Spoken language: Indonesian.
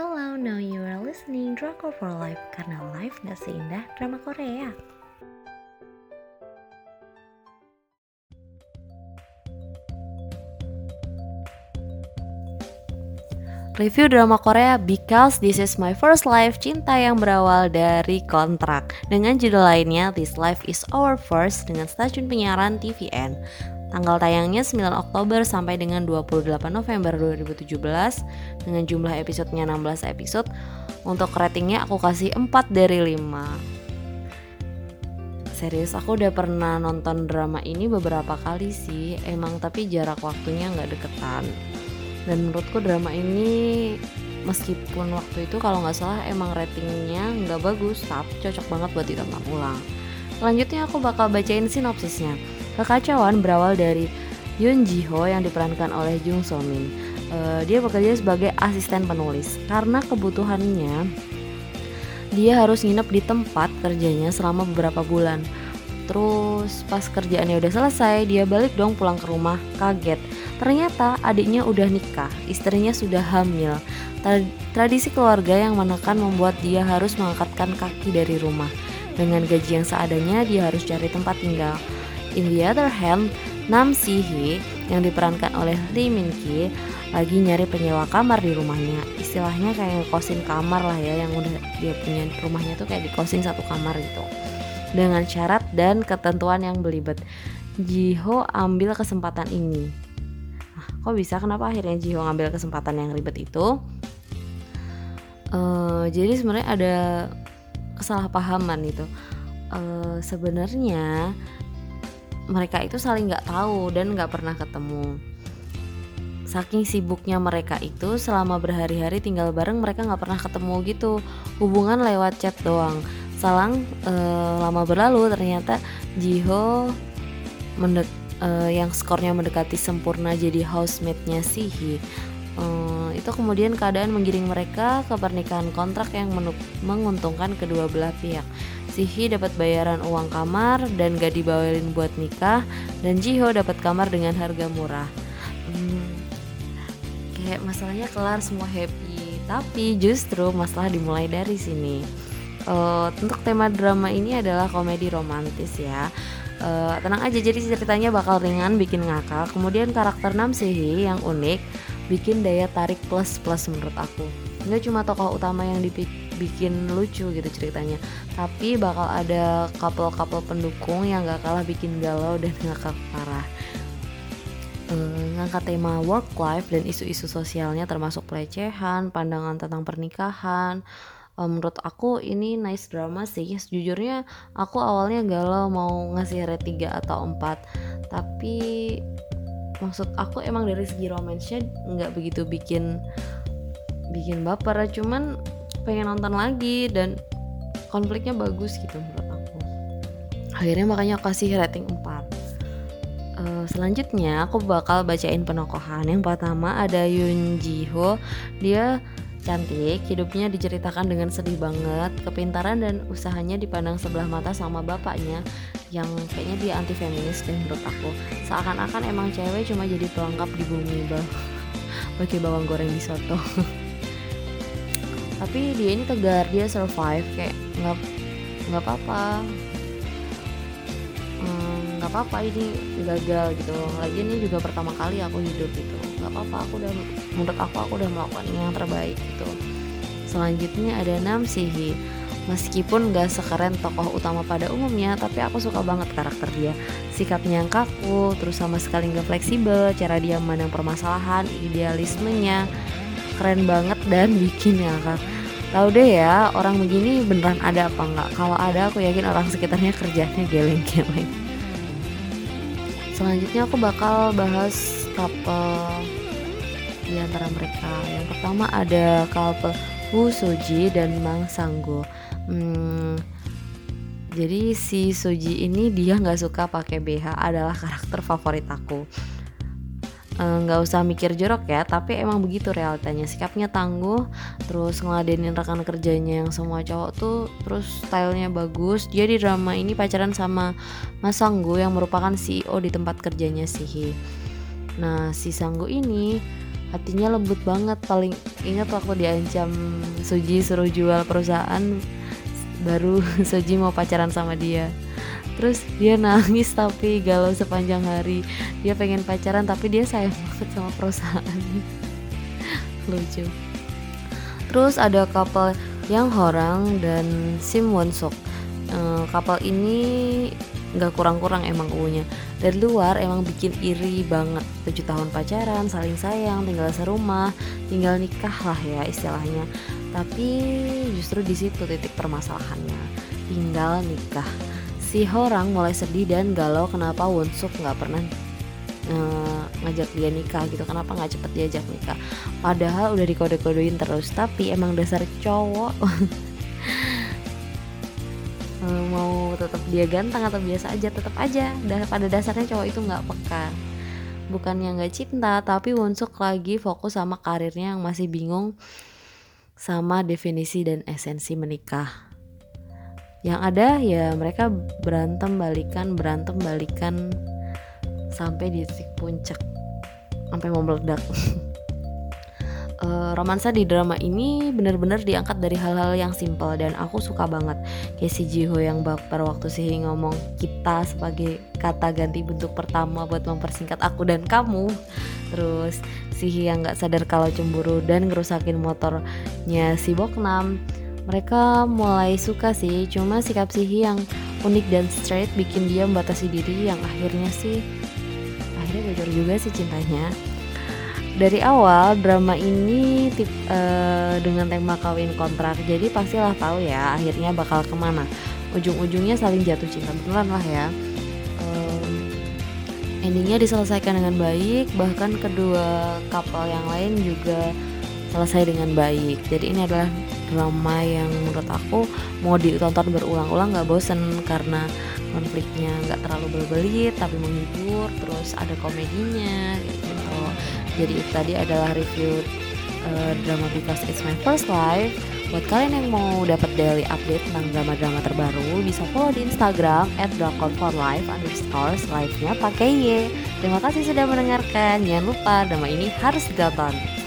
Hello, now you are listening Drama for Life karena life gak seindah drama Korea. Review drama Korea Because This Is My First Life Cinta yang berawal dari kontrak Dengan judul lainnya This Life Is Our First dengan stasiun penyiaran TVN Tanggal tayangnya 9 Oktober sampai dengan 28 November 2017 Dengan jumlah episodenya 16 episode Untuk ratingnya aku kasih 4 dari 5 Serius aku udah pernah nonton drama ini beberapa kali sih. Emang tapi jarak waktunya nggak deketan. Dan menurutku drama ini meskipun waktu itu kalau nggak salah emang ratingnya nggak bagus tapi cocok banget buat ditonton ulang. Selanjutnya aku bakal bacain sinopsisnya kekacauan berawal dari Yoon Ji Ho yang diperankan oleh Jung So Min uh, dia bekerja sebagai asisten penulis karena kebutuhannya dia harus nginep di tempat kerjanya selama beberapa bulan Terus pas kerjaannya udah selesai, dia balik dong pulang ke rumah, kaget. Ternyata adiknya udah nikah, istrinya sudah hamil. Tradisi keluarga yang menekan membuat dia harus mengangkatkan kaki dari rumah. Dengan gaji yang seadanya, dia harus cari tempat tinggal. In the other hand, Nam Si Hee yang diperankan oleh Lee Min Ki lagi nyari penyewa kamar di rumahnya. Istilahnya kayak kosin kamar lah ya yang udah dia punya rumahnya tuh kayak dikosin satu kamar gitu dengan syarat dan ketentuan yang belibet. Jiho ambil kesempatan ini. Nah, kok bisa? Kenapa akhirnya Jiho ngambil kesempatan yang ribet itu? Uh, jadi sebenarnya ada kesalahpahaman itu. Uh, sebenarnya mereka itu saling nggak tahu dan nggak pernah ketemu. Saking sibuknya mereka itu selama berhari-hari tinggal bareng mereka nggak pernah ketemu gitu. Hubungan lewat chat doang Salang uh, lama berlalu ternyata Jiho mendek uh, yang skornya mendekati sempurna jadi housemate-nya Sihi. Uh, itu kemudian keadaan menggiring mereka ke pernikahan kontrak yang menguntungkan kedua belah pihak. Sihi dapat bayaran uang kamar dan gak dibawain buat nikah dan Jiho dapat kamar dengan harga murah. Hmm, kayak masalahnya kelar semua happy, tapi justru masalah dimulai dari sini uh, untuk tema drama ini adalah komedi romantis ya uh, tenang aja jadi ceritanya bakal ringan bikin ngakak kemudian karakter Nam Sehi yang unik bikin daya tarik plus plus menurut aku. Nggak cuma tokoh utama yang dibikin lucu gitu ceritanya tapi bakal ada couple-couple pendukung yang gak kalah bikin galau dan ngakak parah. Uh, ngangkat tema work life dan isu-isu sosialnya termasuk pelecehan pandangan tentang pernikahan. Uh, menurut aku ini nice drama sih. Sejujurnya aku awalnya galau mau ngasih rate 3 atau 4 tapi maksud aku emang dari segi romansnya nggak begitu bikin bikin baper cuman pengen nonton lagi dan konfliknya bagus gitu menurut aku. Akhirnya makanya aku kasih rating 4 uh, eh, selanjutnya aku bakal bacain penokohan. Yang pertama ada Yoon Ji Ho. Dia Cantik, hidupnya diceritakan dengan sedih banget, kepintaran dan usahanya dipandang sebelah mata sama bapaknya yang kayaknya dia anti feminis deh menurut aku. Seakan-akan emang cewek cuma jadi pelengkap di bumi bang, bagi bawang goreng di soto. Tapi dia ini tegar, dia survive kayak nggak nggak apa-apa, hmm, nggak apa-apa ini gagal gitu. Lagi ini juga pertama kali aku hidup gitu nggak apa-apa aku udah menurut aku aku udah melakukan yang terbaik gitu selanjutnya ada Nam Sihi meskipun gak sekeren tokoh utama pada umumnya tapi aku suka banget karakter dia. Sikapnya yang kaku terus sama sekali gak fleksibel cara dia memandang permasalahan idealismenya. Keren banget dan bikin ngakak tahu deh ya orang begini beneran ada apa enggak kalau ada aku yakin orang sekitarnya kerjanya geleng-geleng. Selanjutnya aku bakal bahas couple di antara mereka. Yang pertama ada couple Wu Soji dan Mang Sanggo. Hmm, jadi si Soji ini dia nggak suka pakai BH adalah karakter favorit aku. Eh, nggak usah mikir jorok ya, tapi emang begitu realitanya. Sikapnya tangguh, terus ngeladenin rekan kerjanya yang semua cowok tuh, terus stylenya bagus. Dia di drama ini pacaran sama Mas Sanggo yang merupakan CEO di tempat kerjanya Sihi. Nah, si Sanggu ini hatinya lembut banget paling ingat waktu diancam Suji suruh jual perusahaan baru Suji mau pacaran sama dia. Terus dia nangis tapi galau sepanjang hari. Dia pengen pacaran tapi dia sayang banget sama perusahaan. Lucu. Terus ada couple yang Horang dan Sim Won Sok uh, couple ini nggak kurang-kurang emang unya. Dari luar emang bikin iri banget. Tujuh tahun pacaran saling sayang tinggal serumah tinggal nikah lah ya istilahnya tapi justru di situ titik permasalahannya. Tinggal nikah. Si orang mulai sedih dan galau kenapa Wonsuk nggak pernah uh, ngajak dia nikah gitu? Kenapa nggak cepet diajak nikah? Padahal udah dikode-kodein terus tapi emang dasar cowok. Eh, mau tetap dia ganteng atau biasa aja tetap aja. Dan pada dasarnya cowok itu nggak peka. Bukan yang nggak cinta tapi Wonsuk lagi fokus sama karirnya yang masih bingung sama definisi dan esensi menikah. Yang ada ya mereka berantem balikan berantem balikan sampai di titik puncak sampai mau meledak uh, romansa di drama ini benar-benar diangkat dari hal-hal yang simpel dan aku suka banget. Kayak si Jiho yang baper waktu si ngomong kita sebagai kata ganti bentuk pertama buat mempersingkat aku dan kamu. Terus si yang nggak sadar kalau cemburu dan ngerusakin motornya si Boknam. Mereka mulai suka sih cuma sikap Sihi yang unik dan straight bikin dia membatasi diri yang akhirnya sih akhirnya bocor juga sih cintanya dari awal drama ini tip, uh, dengan tema kawin kontrak jadi pastilah tahu ya akhirnya bakal ke mana. Ujung-ujungnya saling jatuh cinta beneran lah ya. Um, endingnya diselesaikan dengan baik bahkan kedua kapal yang lain juga selesai dengan baik. Jadi ini adalah drama yang menurut aku mau ditonton berulang-ulang nggak bosen karena konfliknya nggak terlalu berbelit tapi menghibur terus ada komedinya gitu jadi itu tadi adalah review uh, drama Because It's My First Life. Buat kalian yang mau dapat daily update tentang drama-drama terbaru bisa follow di Instagram at drakonforlife underscore live-nya pakai Y. Terima kasih sudah mendengarkan. Jangan lupa drama ini harus ditonton